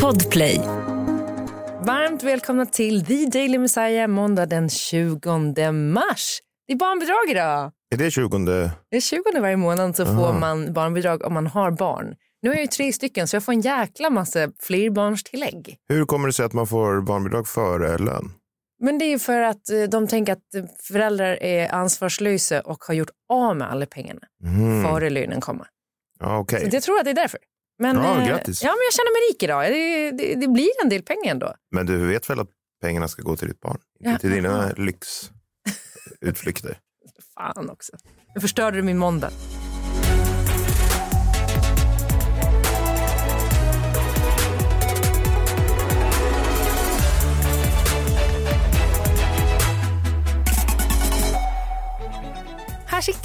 Podplay. Varmt välkomna till The Daily Messiah måndag den 20 mars. Det är barnbidrag idag. Är det 20? Det är 20 varje månad så får man barnbidrag om man har barn. Nu har jag ju tre stycken så jag får en jäkla massa flerbarnstillägg. Hur kommer det sig att man får barnbidrag före lön? Men det är för att eh, de tänker att eh, föräldrar är ansvarslösa och har gjort av med alla pengarna före lönen kommer. Ja, okej. Så jag tror att det är därför. Men, Ja, eh, grattis. Ja, men jag känner mig rik idag. Det, det, det blir en del pengar ändå. Men du vet väl att pengarna ska gå till ditt barn? Inte Ja. till dina lyxutflykter. Fan också. Nu förstörde du min måndag.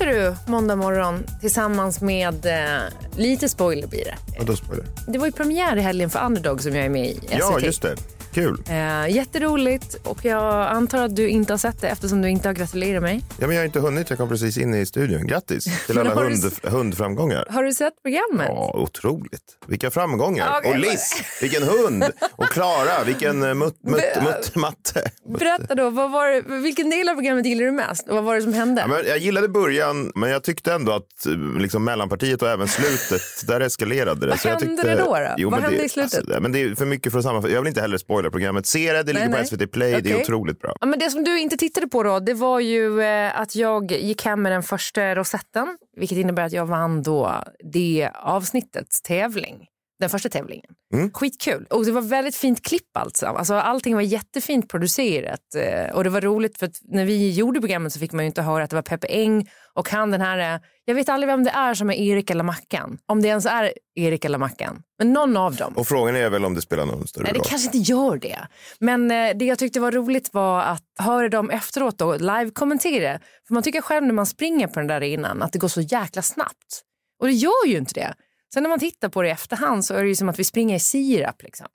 Du måndag morgon tillsammans med eh, lite spoiler blir det. Vadå spoiler? Det var ju premiär i helgen för Underdog som jag är med i SVT. Ja, just det. Kul. Eh, jätteroligt och jag antar att du inte har sett det eftersom du inte har gratulerat mig. Ja, men jag har inte hunnit. Jag kom precis in i studion. Grattis till alla du hund, s- hundframgångar. Har du sett programmet? Ja, otroligt. Vilka framgångar. Okej. Och Liz, vilken hund. Och Klara, vilken uh, mutt, mutt, mutt, matte. Berätta då, vad var det, vilken del av programmet gillar du mest? Och vad var det som hände? Ja, men jag gillade början, men jag tyckte ändå att eh, liksom, mellanpartiet och även slutet, där eskalerade det. Vad Så jag hände tyckte, det då då? Jo, Vad men hände det, i slutet? Alltså, men det är för mycket för att sammanfatta. Jag vill inte heller spoila programmet. Se det, det ligger Nej, på. SVT Play. Det är otroligt bra. Ja, men det som du inte tittade på då, det var ju eh, att jag gick hem med den första rosetten. Vilket innebär att jag vann då det avsnittets tävling. Den första tävlingen. Mm. Skitkul. Och det var väldigt fint klipp alltså. alltså. Allting var jättefint producerat. eh, Och det var roligt för när vi gjorde programmet så fick man ju inte höra att det var Peppe Eng och han den här, eh, jag vet aldrig vem det är som är Erik eller Mackan. Om det ens är Erik eller Mackan. Men någon av dem. Och frågan är väl om det spelar någon större Nej, det roll. kanske inte gör det. Men eh, det jag tyckte var roligt var att höra dem efteråt då live-kommentera. För man tycker själv när man springer på den där innan att det går så jäkla snabbt. Och det gör ju inte det. Sen när man tittar på det i efterhand så är det ju som att vi springer i sirap liksom.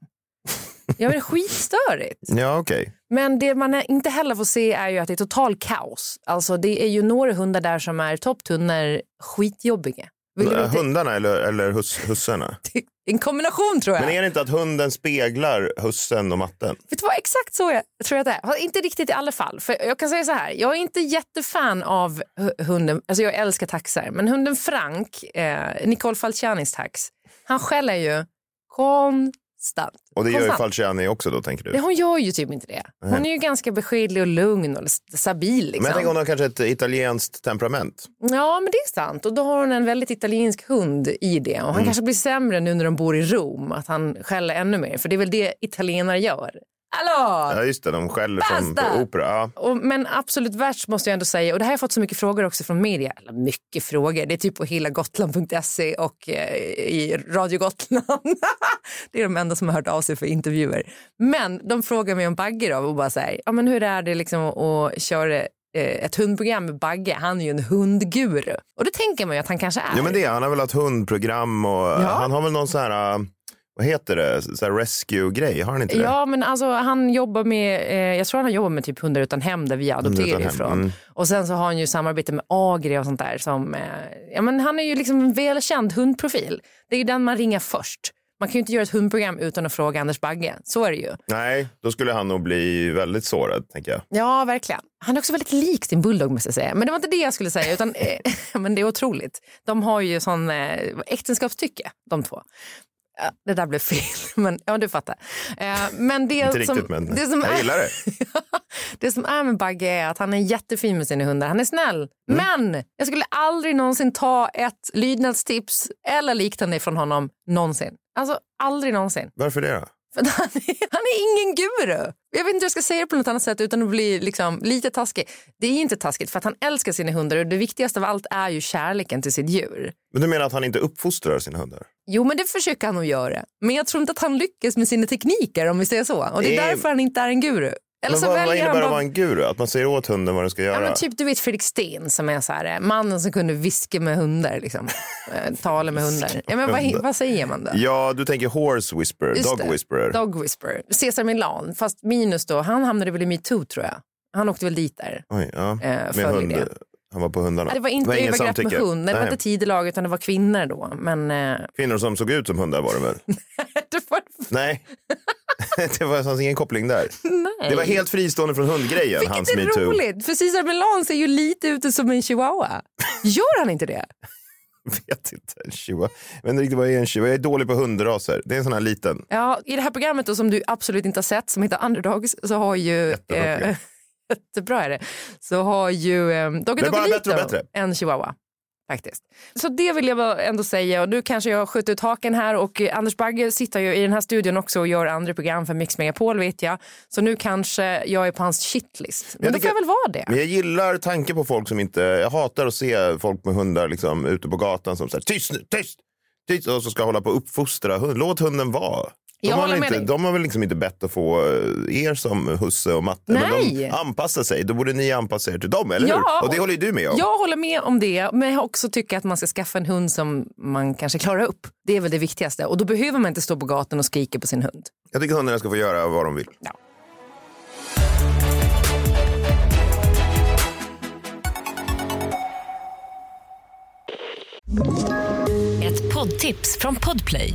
Ja, men skitstörigt. Ja, okej. Men det man inte heller får se är ju att det är total kaos. Alltså det är ju några hundar där som är topptunnor skitjobbiga. Inte- Hundarna eller, eller hus, hussarna? En kombination tror jag. Men är det inte att hunden speglar hussen och matten? Vet du vad, exakt så jag tror jag att det är. Inte riktigt i alla fall. För jag kan säga så här, jag är inte jättefan av hu- hunden, alltså jag älskar taxar, men hunden Frank, eh, Nicole Falcianis tax, han skäller ju konstant. Och det gör ju. Falciani också då, tänker Nej, du? hon gör ju typ inte det. Hon är ju ganska beskedlig och lugn och stabil. Liksom. Men tänker hon har kanske ett italienskt temperament. Ja, men det är sant. Och då har hon en väldigt italiensk hund i det. Och han Mm. kanske blir sämre nu när de bor i Rom, att han skäller ännu mer. För det är väl det italienare gör. Hallå! Ja, just det. De skäller som på opera. Ja. Och, men absolut värst måste jag ändå säga, och det här har jag fått så mycket frågor också från media, eller mycket frågor, det är typ på hela gotland.se och eh, i Radio Gotland. det är de enda som har hört av sig för intervjuer. Men de frågar mig om Bagge då och bara säger, ja men hur är det liksom att köra eh, ett hundprogram med Bagge, han är ju en hundguru. Och det tänker man ju att han kanske är. Ja, men det, är- han har väl ett hundprogram och han har väl någon sån här, äh, vad heter det, så rescue-grej, har han inte det? Ja, men alltså han jobbar med, eh, jag tror han jobbar med typ Hundar utan hem där vi hem, ifrån. mm. Och sen så har han ju samarbete med Agria och sånt där som, eh, ja men han är ju liksom en välkänd hundprofil. Det är ju den man ringer först. Man kan ju inte göra ett hundprogram utan att fråga Anders Bagge. Så är det ju. Nej, då skulle han nog bli väldigt sårad, tänker jag. Ja, verkligen. Han är också väldigt lik sin bulldog måste jag säga. Men det var inte det jag skulle säga, utan eh, men det är otroligt. De har ju sån eh, äktenskapstycke, de två. Det där blev fel, men ja, du fattar. Eh, men det Inte som, riktigt, men det som jag är, gillar det. det som är med Bagge är att han är jättefin med sina hundar. Han är snäll. Mm. Men jag skulle aldrig någonsin ta ett lydnadstips eller liknande från honom någonsin. Alltså aldrig någonsin. Varför det? För han, är, han är ingen guru. Jag vet inte hur jag ska säga det på något annat sätt utan att bli liksom lite taskig. Det är inte taskigt för att han älskar sina hundar och det viktigaste av allt är ju kärleken till sitt djur. Men du menar att han inte uppfostrar sina hundar? Jo, men det försöker han nog göra. Men jag tror inte att han lyckas med sina tekniker om vi säger så. Och det är Eh, därför han inte är en guru. Eller Men så vad, vad väljer innebär det att vara en guru? Att man säger åt hunden vad den ska göra? Ja, men typ du vet Fredrik Sten som är så här, eh, mannen som kunde viska med hundar, liksom. Eh, tala med hundar. Ja, men vad, vad säger man då? Ja, du tänker horse whisperer, Just dog det. whisperer. Dog whisperer. Cesar Milan, fast minus då, han hamnade väl i metoo tror jag. Han åkte väl dit där. Oj, ja. Eh, med hund. det. Han var på hundarna. Ja, det var inte ingen övergrepp med samtycke. hund, Nej, det var inte tidelag utan det var kvinnor då. Men eh, Kvinnor som såg ut som hundar var det väl? Nej, det var, fanns ingen koppling där. Nej. Det var helt fristående från hundgrejen, Vilket hans är metoo. roligt, för Cesar Milan ser ju lite ut som en chihuahua. Gör han inte det? vet inte. En chihuahua. Jag vet inte riktigt vad är en chihuahua. Jag är dålig på hundraser. Det är en sån här liten. Ja, I det här programmet då, som du absolut inte har sett, som heter Underdogs, så har ju... Program. Jättebra är det. Så har ju eh, Dogge och bättre. en chihuahua. Faktiskt. Så det vill jag ändå säga. Och nu kanske jag skjuter ut haken här och eh, Anders Bagge sitter ju i den här studion också och gör andra program för Mix Megapol vet jag. Så nu kanske jag är på hans shitlist. Men Jag då får jag väl vara det. Men jag gillar tanken på folk som inte... Jag hatar att se folk med hundar liksom, ute på gatan som säger tyst nu, tyst! tyst! Och så ska hålla på och uppfostra hund. Låt hunden vara. De Jag har, håller väl med inte, dig. de har väl liksom inte bett att få eh, er som husse och matte. Men Nej. de anpassar sig. Då borde ni anpassa er till dem, eller Ja, hur? Och det håller ju du med om. Jag håller med om det, men jag också tycker att man ska skaffa en hund som man kanske klarar upp. Det är väl det viktigaste. Och då behöver man inte stå på gatan och skrika på sin hund. Jag tycker hundarna ska få göra vad de vill. Ja. Ett poddtips från Podplay.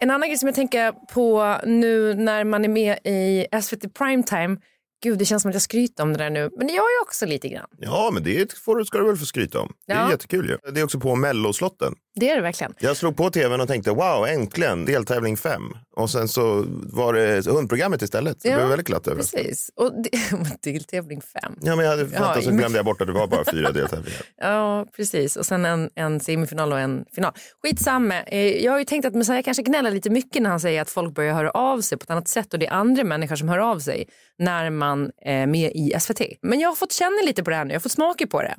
En annan grej som jag tänker på nu när man är med i SVT Primetime. Gud, det känns som att jag skryter om det där nu. Men det gör jag också lite grann. Ja, men det får, ska du väl få skryta om. Det är Ja. jättekul ju. Det är också på melloslotten. Det är det verkligen. Jag slog på tvn och tänkte wow, äntligen deltävling fem. Och sen så var det hundprogrammet istället. Så Ja, jag blev väldigt glatt över. Precis. Och det- deltävling fem. Ja, men jag hade fattat så men- glömde jag bort att det var bara fyra deltävlingar. Ja, precis. Och sen en, en semifinal och en final. Skitsamma. Eh, Jag har ju tänkt att Messiah kanske gnäller lite mycket när han säger att folk börjar höra av sig på ett annat sätt och det är andra människor som hör av sig när man är med i SVT. Men jag har fått känna lite på det här nu, jag har fått smaka på det.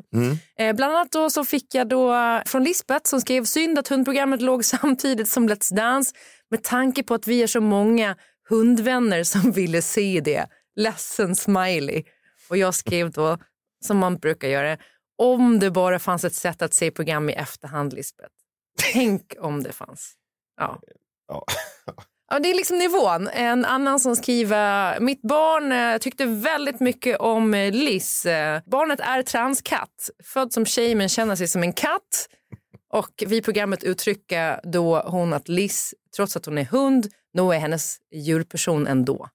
Eh, Bland annat då så fick jag då från Lisbeth som skrev synd att hundprogrammet låg samtidigt som Let's Dance med tanke på att vi är så många hundvänner som ville se det. Ledsen smiley. Och jag skrev då, som man brukar göra, om det bara fanns ett sätt att se program i efterhand, Lisbeth. Tänk om det fanns. Ja. Ja. Ja, det är liksom nivån. En annan som skriver, mitt barn eh, tyckte väldigt mycket om eh, Liz. Eh, barnet är transkatt, född som tjej men känner sig som en katt. Och vid programmet uttrycker då hon att Liz, trots att hon är hund, nog är hennes djurperson ändå.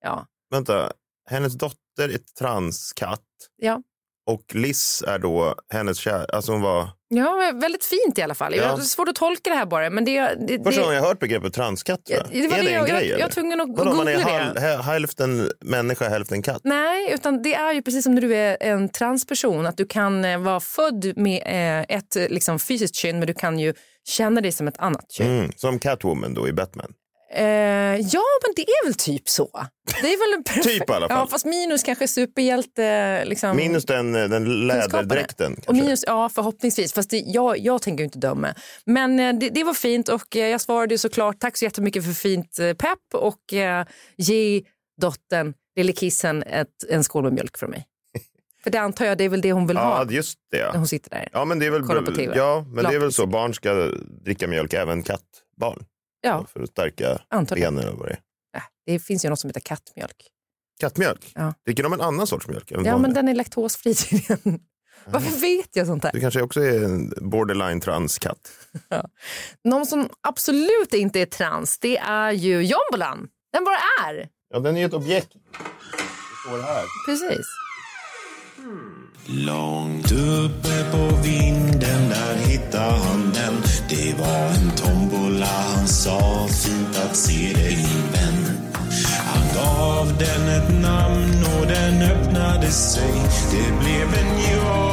Ja, Vänta, hennes dotter är transkatt ja. och Liz är då hennes kär... Alltså hon var... Ja, väldigt fint i alla fall. Ja. Jag har svårt att tolka det här bara. Men det, det, Första gången jag har hört begreppet transkatt. Ja, det var är det det en jag- grej? jag- jag var tvungen att Vadå, man är googla hal- det. hä- hälften människa, hälften katt? Nej, utan det är ju precis som när du är en transperson. Att du kan eh, vara född med eh, ett liksom, fysiskt kön men du kan ju känna dig som ett annat kön. Mm, som Catwoman då i Batman. Eh, ja, men det är väl typ så. Det är väl en perfekt... Typ i alla fall. Ja, fast minus kanske superhjälte... Liksom, Minus den, den kunskaperna. läderdräkten. Och minus, ja, förhoppningsvis. Fast det, jag, jag tänker inte döma. Men eh, det, det var fint och eh, jag svarade ju såklart tack så jättemycket för fint eh, pepp och eh, ge dottern, lille kissen, ett, en skål med mjölk från mig. För det antar jag det är väl det hon vill ha Ja, just det. när Ja. hon sitter där. Ja, men det är väl, ja, men det är väl så. Barn ska dricka mjölk, även kattbarn. Ja, För att stärka antar det. benen och vad det är. Äh, det finns ju något som heter kattmjölk. Kattmjölk? Ja. Dricker de en annan sorts mjölk? än Ja, vanlig? men den är laktosfri tydligen. Varför vet jag sånt här? Du kanske också är en borderline transkatt? Någon som absolut inte är trans, det är ju jombolan. Den bara är. Ja, den är ju ett objekt. Det står här. Precis. Långt uppe på vinden där hittade han den Det var han sa fint att se dig min vän Han gav den ett namn och den öppnade sig Det blev en ja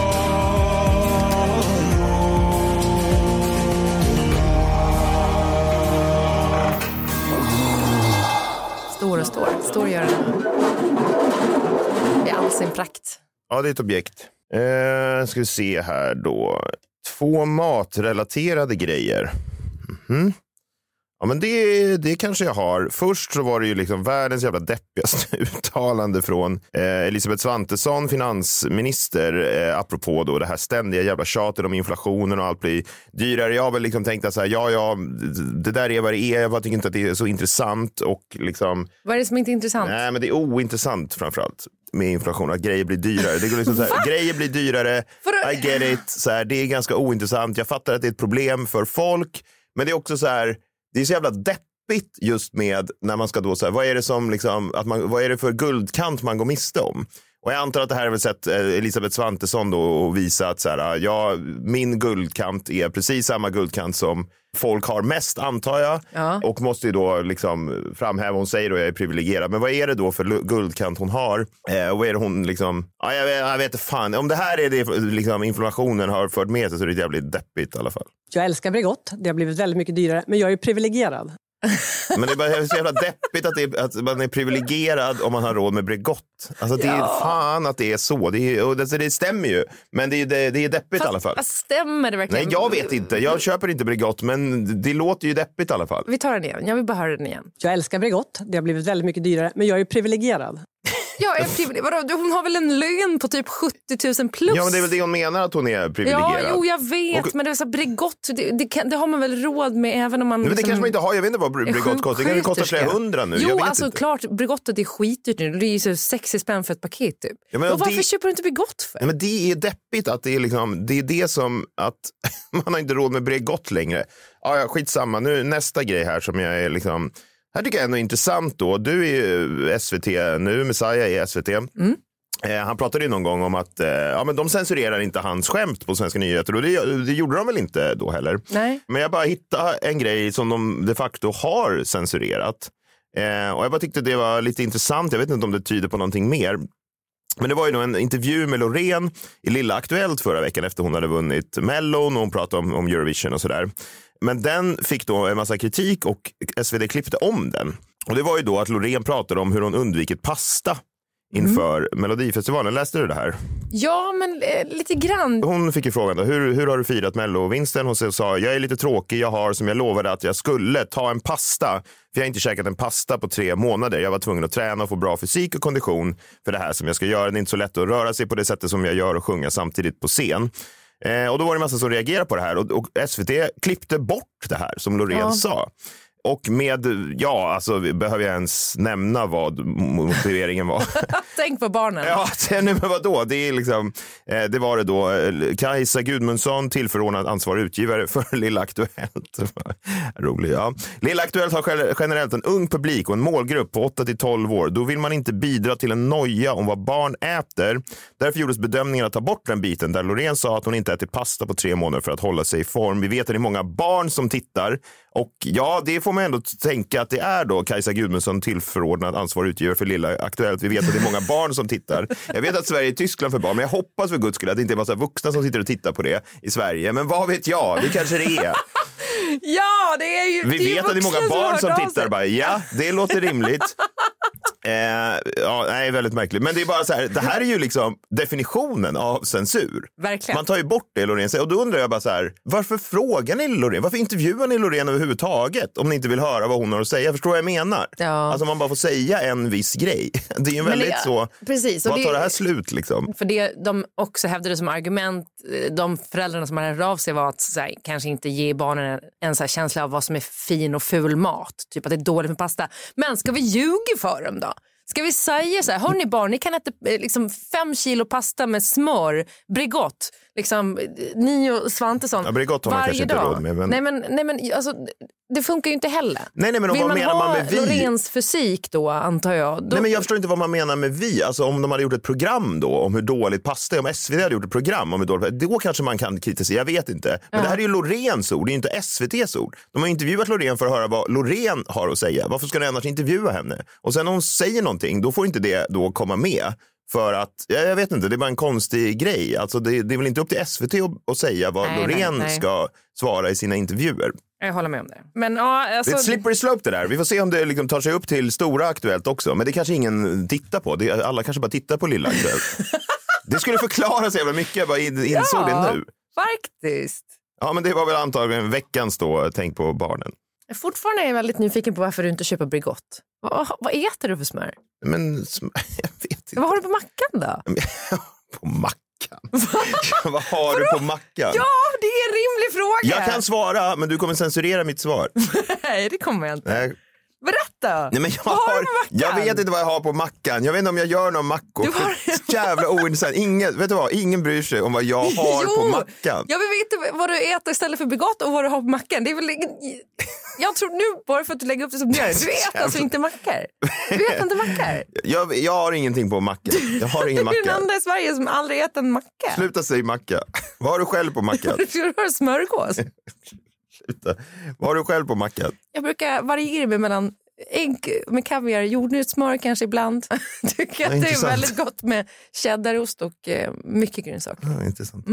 Står och står. Står gör den. I all sin prakt. Ja, det är ett objekt. Eh, ska vi se här då. Två matrelaterade grejer. Mhm. Ja, men det, det kanske jag har. Först så var det ju liksom världens jävla deppigaste uttalande från eh, Elisabeth Svantesson, finansminister, eh, apropå då det här ständiga jävla tjatet om inflationen och allt blir dyrare. Jag har väl liksom tänkt att så här, ja, ja, det där är vad det är. Jag tycker inte att det är så intressant och liksom. Vad är det som inte är intressant? Nej, men det är ointressant framförallt med inflation, att grejer blir dyrare. Det går liksom så här, grejer blir dyrare? I get it, så här, det är ganska ointressant. Jag fattar att det är ett problem för folk, men det är också så här, det är så jävla deppigt just med när man ska då så här, vad är det som liksom, att man, vad är det för guldkant man går miste om? Och jag antar att det här har väl sett eh, Elisabeth Svantesson då och visa att så här, ja, min guldkant är precis samma guldkant som folk har mest antar jag. Ja. Och måste ju då liksom framhäva, hon säger då jag är privilegierad, men vad är det då för guldkant hon har? Eh, och vad är det hon liksom, ja, jag, vet, jag vet inte fan, om det här är det liksom inflammationen har fört med sig så är det jävligt deppigt i alla fall. Jag älskar Bregott. Det har blivit väldigt mycket dyrare, men jag är ju privilegierad. Men det är bara så jävla deppigt att, det är, att man är privilegierad om man har råd med Bregott. Alltså det är fan att det är så. Det, är, och det, det stämmer ju, men det är, det, det är deppigt i alla fall. Fast stämmer det verkligen? Nej, jag vet inte. Jag köper inte Bregott, men det låter ju deppigt i alla fall. Vi tar den igen. Jag vill bara höra den igen. Jag älskar Bregott. Det har blivit väldigt mycket dyrare, men jag är ju privilegierad. Jag är privilegierad. Vadå? Hon har väl en lön på typ 70 000 plus? Ja, men det är väl det hon menar att hon är privilegierad. Ja, jo, jag vet. Och- Men det, är så Bregott, det, det, kan, det har man väl råd med även om man... Men det liksom kanske man inte har. Jag vet inte vad Bregott kostar. Det kanske kostar flera hundra nu. Jo, alltså inte. klart. Bregottet är skitdyrt nu. Det är ju så 60 spänn för ett paket typ. Ja, men och varför det- köper du inte Bregott för? Nej, men det är deppigt att det är, liksom, det är det som att man har inte råd med Bregott längre. Ja, ja, skitsamma. Nu, nästa grej här som jag är liksom, här tycker jag ändå är intressant då. Du är ju SVT nu, Messiah är SVT. Mm. Eh, han pratade ju någon gång om att eh, ja, men de censurerar inte hans skämt på Svenska nyheter och det, det gjorde de väl inte då heller. Nej. Men jag bara hittade en grej som de de facto har censurerat. Eh, och jag bara tyckte det var lite intressant. Jag vet inte om det tyder på någonting mer. Men det var ju då en intervju med Loreen i Lilla Aktuellt förra veckan efter hon hade vunnit Mellon och hon pratade om, om Eurovision och sådär. Men den fick då en massa kritik och SvD klippte om den. Och det var ju då att Loreen pratade om hur hon undvikit pasta inför Melodifestivalen. Läste du det här? Ja, men eh, lite grann. Hon fick ju frågan då, hur, hur har du firat mellovinsten? Hon sa, jag är lite tråkig, jag har som jag lovade att jag skulle ta en pasta. För jag har inte käkat en pasta på tre månader. Jag var tvungen att träna och få bra fysik och kondition för det här som jag ska göra. Det är inte så lätt att röra sig på det sättet som jag gör och sjunga samtidigt på scen. Eh, och då var det massa som reagerade på det här och, och SVT klippte bort det här som Loreen Ja. sa. Och med, ja, alltså behöver jag ens nämna vad motiveringen var? Tänk på barnen. Ja, nej, men vadå? Det, är liksom, eh, det var det då. Kajsa Gudmundsson, tillförordnad ansvarig utgivare för Lilla Aktuellt. Rolig, ja. Lilla Aktuellt har gen- generellt en ung publik och en målgrupp på 8 till 12 år. Då vill man inte bidra till en noja om vad barn äter. Därför gjordes bedömningen att ta bort den biten där Loreen sa att hon inte ätit pasta på tre månader för att hålla sig i form. Vi vet att det är många barn som tittar och ja, det får man ändå tänka att det är då Kajsa Gudmundsson tillförordnad ansvarig utgivare för Lilla Aktuellt. Vi vet att det är många barn som tittar. Jag vet att Sverige är Tyskland för barn, men jag hoppas för guds skull att det inte är massa vuxna som sitter och tittar på det i Sverige. Men vad vet jag? Det kanske det är. Ja, det är ju Vi det vet att det är många barn som tittar. Bara, ja, det låter rimligt. Eh, ja, nej, väldigt märkligt. Men det är bara så här, det här är ju liksom definitionen av censur. Verkligen. Man tar ju bort det Loreen säger. Och då undrar jag bara så här, varför frågar ni Loreen? Varför intervjuar ni Loreen överhuvudtaget? Om ni inte vill höra vad hon har att säga. Förstår vad jag menar? Ja. Alltså man bara får säga en viss grej. Det är ju väldigt det- så, Precis. vad tar det här slut liksom? För det de också hävdade som argument, de föräldrarna som hade hört av sig var att så här, kanske inte ge barnen en, en så här känsla av vad som är fin och ful mat. Typ att det är dåligt med pasta. Men ska vi ljuga för dem då? Ska vi säga så här, hörni barn, ni kan äta eh, liksom fem kilo pasta med smör, Bregott, liksom, ni och Svantesson Ja, Bregott har man varje kanske inte dag. råd med, men- Nej men, nej, men alltså, det funkar ju inte heller. Nej, nej, men Vill vad man menar ha man med vi? Loreens fysik då, antar jag, då, Nej, men jag förstår inte vad man menar med vi. Alltså, om de hade gjort ett program då om hur dåligt pasta är, om SVT hade gjort ett program om hur dåligt då kanske man kan kritisera. Jag vet inte. Men det här är ju Loreens ord, det är inte SVTs ord. De har intervjuat Loreen för att höra vad Loreen har att säga. Varför ska de annars intervjua henne? Och sen när hon säger någonting, då får inte det då komma med. För att, ja, jag vet inte, det är bara en konstig grej. Alltså, det, det är väl inte upp till SVT att, att säga vad Nej, nej, Loreen nej. ska svara i sina intervjuer. jag håller med om det. Men ja, Det är alltså, ett slippery slope det där. Vi får se om det liksom tar sig upp till stora Aktuellt också. Men det kanske ingen tittar på. Det, alla kanske bara tittar på lilla Aktuellt. det skulle förklara så jävla mycket. Jag bara in- insåg Ja. det nu. Faktiskt. Ja, men det var väl antagligen veckans då, tänk på barnen. Fortfarande är jag väldigt nyfiken på varför du inte köper Bregott. Vad, vad äter du för smör? Men jag vet inte. Vad har du på mackan då? på mackan? Vad har du på mackan? Ja, det är en rimlig fråga. Jag kan svara, men du kommer censurera mitt svar. Nej, det kommer jag inte. Nej, Berätta! Nej, men jag, Vad har har, jag vet inte vad jag har på mackan. Jag vet inte om jag gör några mackor. Har- Jävla ointressant. Ingen, vet du vad? Ingen bryr sig om vad jag har på mackan. Jag vill veta vad du äter istället för Bregott och vad du har på mackan. Det är väl. Jag tror nu, bara för att du lägger upp det som du gör, du äter alltså inte mackor. Du äter inte mackor. Jag, jag har ingenting på mackan. Jag har ingen Du är den macka. enda i Sverige som aldrig äter en macka. Sluta säga macka. Vad har du själv på mackan? Du har smörgås. Sluta. Vad har du själv på mackan? Jag brukar variera mig mellan ägg med kaviar, jordnötssmör kanske ibland. Tycker att det är väldigt gott med cheddarost och eh, mycket grönsaker. Ja, intressant.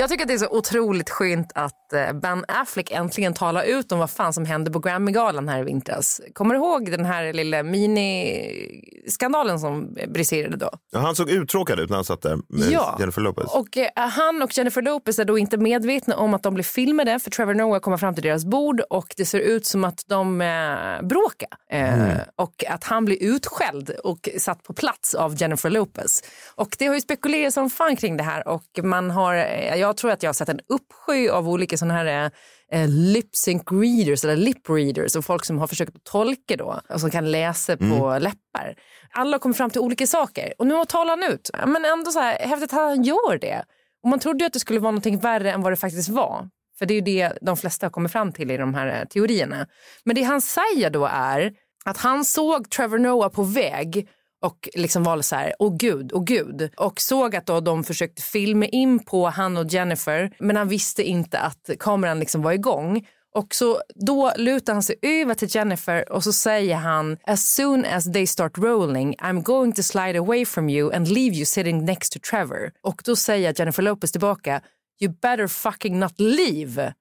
Jag tycker att det är så otroligt skönt att eh, Ben Affleck äntligen talar ut om vad fan som hände på Grammy-galan här i vintras. Kommer du ihåg den här lilla miniskandalen som briserade då? Ja, han såg uttråkad ut när han satt där med Ja. Jennifer Lopez. Och eh, han och Jennifer Lopez är då inte medvetna om att de blir filmade för Trevor Noah kommer fram till deras bord och det ser ut som att de eh, bråkar. Eh, Och att han blir utskälld och satt på plats av Jennifer Lopez. Och det har ju spekulerats som fan kring det här och man har, eh, jag tror att jag har sett en uppsjö av olika sådana här eh, lip sync readers eller lip readers och folk som har försökt tolka då och som kan läsa på läppar. Alla har kommit fram till olika saker och nu talar han ut. Men ändå så här häftigt att han gör det. Och man trodde ju att det skulle vara någonting värre än vad det faktiskt var. För det är ju det de flesta har kommit fram till i de här eh, teorierna. Men det han säger då är att han såg Trevor Noah på väg och liksom var så här, åh gud, åh gud. Och såg att då de försökte filma in på han och Jennifer, men han visste inte att kameran liksom var igång. Och så då lutar han sig över till Jennifer och så säger han as soon as they start rolling I'm going to slide away from you and leave you sitting next to Trevor. Och då säger Jennifer Lopez tillbaka you better fucking not leave.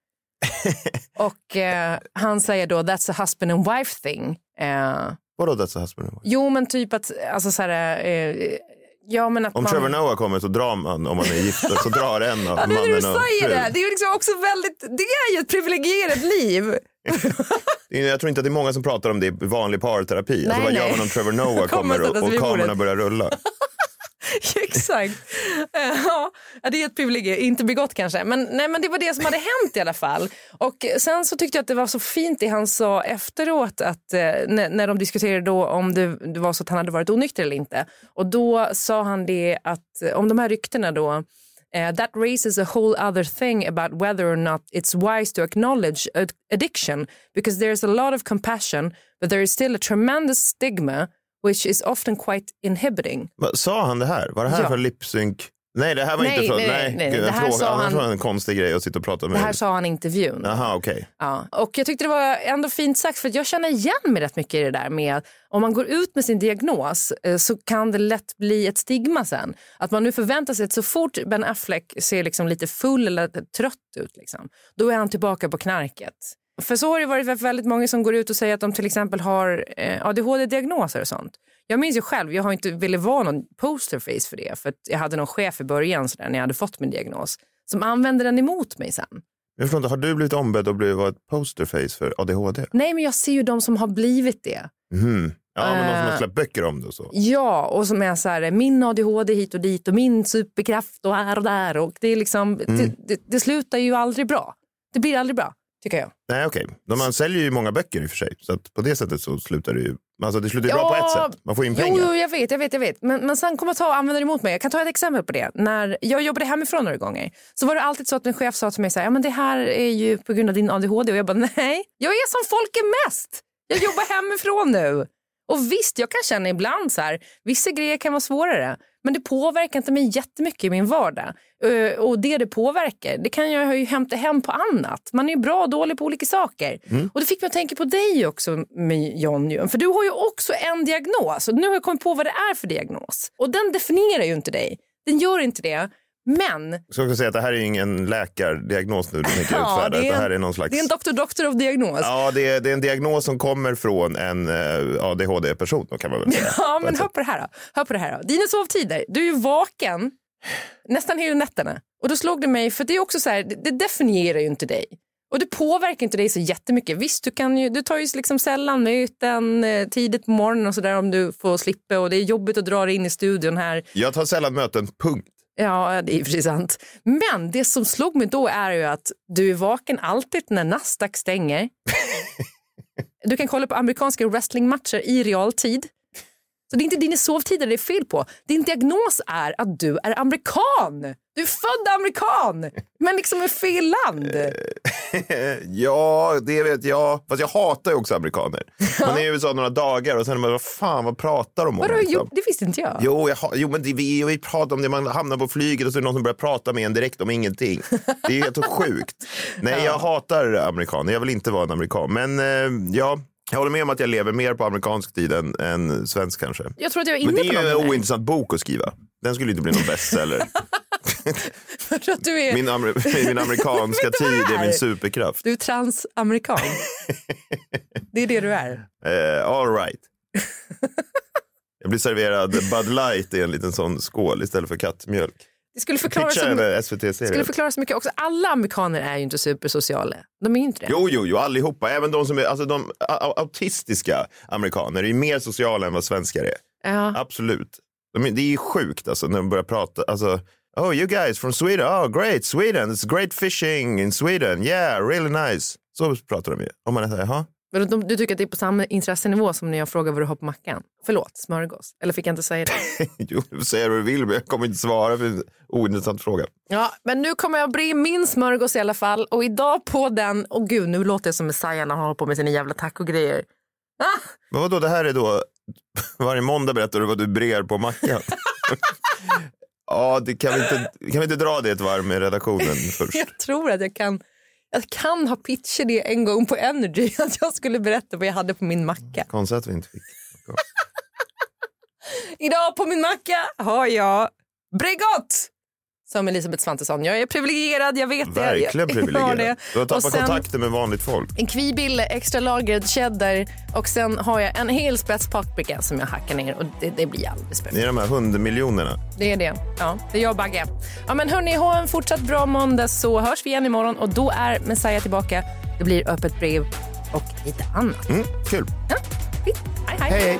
och eh, han säger då that's a husband and wife thing. Eh, Vadå that's a husband and wife? Jo, men typ att, alltså så här, eh, ja men att Om man... Trevor Noah kommer så drar man, om man är gifta, så drar en av Ja, mannen du och säger frun. det. Det är ju liksom också väldigt, det är ju ett privilegierat liv. Jag tror inte att det är många som pratar om det i vanlig parterapi. alltså, Nej, vad gör nej. man om Trevor Noah Kommer och, och kamerorna börjar rulla? Exakt. Eh, ja, det är ett privilegium. Inte begått kanske. Men, nej, men det var det som hade hänt i alla fall. Och sen så tyckte jag att det var så fint det han sa efteråt att eh, när, när de diskuterade då om det, det var så att han hade varit onykter eller inte. Och då sa han det att eh, om de här ryktena då Uh, that raises a whole other thing about whether or not it's wise to acknowledge ad- addiction because there's a lot of compassion, but there is still a tremendous stigma which is often quite inhibiting. Vad- Sa han det här? Var det här Ja. för lipsync? Nej, det här var Nej, inte för... nej, nej, nej. gud, Det här fråga. sa han- var en konstig grej att sitta och prata med. Det här sa han i intervjun. Jaha, okej. Ja. Och jag tyckte det var ändå fint sagt för jag känner igen mig rätt mycket i det där med om man går ut med sin diagnos eh, så kan det lätt bli ett stigma sen. Att man nu förväntar sig att så fort Ben Affleck ser liksom lite full eller trött ut, liksom, då är han tillbaka på knarket. För så har det varit väldigt många som går ut och säger att de till exempel har eh, ADHD-diagnoser och sånt. Jag minns ju själv, jag har inte velat vara någon posterface för det för jag hade någon chef i början så där, när jag hade fått min diagnos som använde den emot mig sen. Jag förstår inte, har du blivit ombedd att bli vara ett posterface för ADHD? Nej, men jag ser ju de som har blivit det. Mhm. Ja, men de som har Eh. släppt böcker om det och så. Ja, och som är så här, min ADHD hit och dit och min superkraft och här och där. Och det, är liksom, Mm. det, det, det slutar ju aldrig bra. Det blir aldrig bra, tycker jag. Nej, okej. De Man säljer ju många böcker i och för sig. Så på det sättet så slutar det ju... Alltså det slutar ju bra på ett sätt. Man får in pengar. Jo, jo, jag vet, jag vet, jag vet. Men, men sen kommer jag ta och använda det emot mig. Jag kan ta ett exempel på det. När jag jobbade hemifrån några gånger så var det alltid så att min chef sa till mig så här, ja men det här är ju på grund av din ADHD. Och jag bara, nej, jag är som folk är mest. Jag jobbar hemifrån nu. Och visst, jag kan känna ibland så här, vissa grejer kan vara svårare. Men det påverkar inte mig jättemycket i min vardag. Eh, och det det påverkar, det kan jag ju hämta hem på annat. Man är ju bra och dålig på olika saker. Och det fick mig att tänka på dig också, med John. För du har ju också en diagnos. Och nu har jag kommit på vad det är för diagnos. Och den definierar ju inte dig. Den gör inte det. Men Så jag säga att det här är ingen läkardiagnos nu du tänker Ja, utfärda. det är Det, här är någon slags... det är en doktor doktor of diagnos. Ja, det är, det är en diagnos som kommer från en eh, ADHD-person kan man väl säga. Ja, men hör på det här då. Hör på det här då. Dina sovtider. Du är ju vaken nästan hela nätterna. Och då slog det mig, för det är också så här, det, definierar ju inte dig. Och det påverkar inte dig så jättemycket. Visst, du, kan ju, du tar ju liksom sällan möten eh, tidigt på morgonen och så där om du får slippa och det är jobbigt att dra dig in i studion här. Jag tar sällan möten, punkt. Ja, det är precis sant. Men det som slog mig då är ju att du är vaken alltid när Nasdaq stänger. Du kan kolla på amerikanska wrestlingmatcher i realtid. Så det är inte dina sovtider det är fel på. Din diagnos är att du är amerikan. Du är född amerikan, men liksom i fel land. ja, det vet jag. Fast jag hatar ju också amerikaner. Man är i USA några dagar och sen är man, vad fan, vad pratar de om? Vadå, liksom? jo, det visste inte jag. Jo, jag, jo, men det, vi, vi pratar om det, man hamnar på flyget och så är det någon som börjar prata med en direkt om ingenting. Det är helt sjukt. Nej, jag hatar amerikaner. Jag vill inte vara en amerikan. Men eh, ja, jag håller med om att jag lever mer på amerikansk tid än, än svensk kanske. Jag tror att jag är Men inne det på är ju en ointressant bok att skriva. Den skulle inte bli någon bestseller. För att du är, Min, amer, min amerikanska tid det är är? min superkraft. du är transamerikan. det är det du är. Eh, all right. Jag blir serverad Bud Light i en liten sån skål istället för kattmjölk. Det skulle förklara så. SVT-serie. skulle förklara så mycket också. Alla amerikaner är ju inte supersociala. De är ju inte det. Jo, jo, jo, allihopa. Även de som är, alltså de autistiska amerikaner är mer sociala än vad svenskar är. Ja. Absolut. De, är- det är ju sjukt alltså när de börjar prata. Alltså, oh you guys from Sweden, oh great, Sweden, it's great fishing in Sweden, yeah, really nice. Så pratar de ju. Om man säger, jaha. Men du tycker att det är på samma intressenivå som när jag frågar vad du har på mackan? Förlåt, smörgås. Eller fick jag inte säga det? jo, du får säga vad du vill, men jag kommer inte svara för en ointressant fråga. Ja, men nu kommer jag bre min smörgås i alla fall. Och idag på den, och gud nu låter jag som Messiah när han håller på med sina jävla tacogrejer. Ah, Men vadå, det här är då, varje måndag berättar du vad du brer på mackan. ja, det kan, vi inte, kan vi inte dra det ett varv med redaktionen först? jag tror att jag kan, jag kan ha pitchat det en gång på Energy. Att jag skulle berätta vad jag hade på min macka. Konstigt att vi inte fick. Idag på min macka har jag Bregott! Som Elisabeth Svantesson. Jag är privilegierad, jag vet det. Verkligen privilegierad. det. Du har Och tappat sen- kontakten med vanligt folk. En kvibille, extra lagrad cheddar och sen har jag en hel spets paprika som jag hackar ner och det, det blir alldeles Ni perfekt. är de här hundmiljonerna. Det är det. Ja, det är jag och Bagge. Ja, men hörni, ha en fortsatt bra måndag så hörs vi igen imorgon och då är Messiah tillbaka. Det blir öppet brev och lite annat. Mm, kul. Ja, hej. Hej, hej.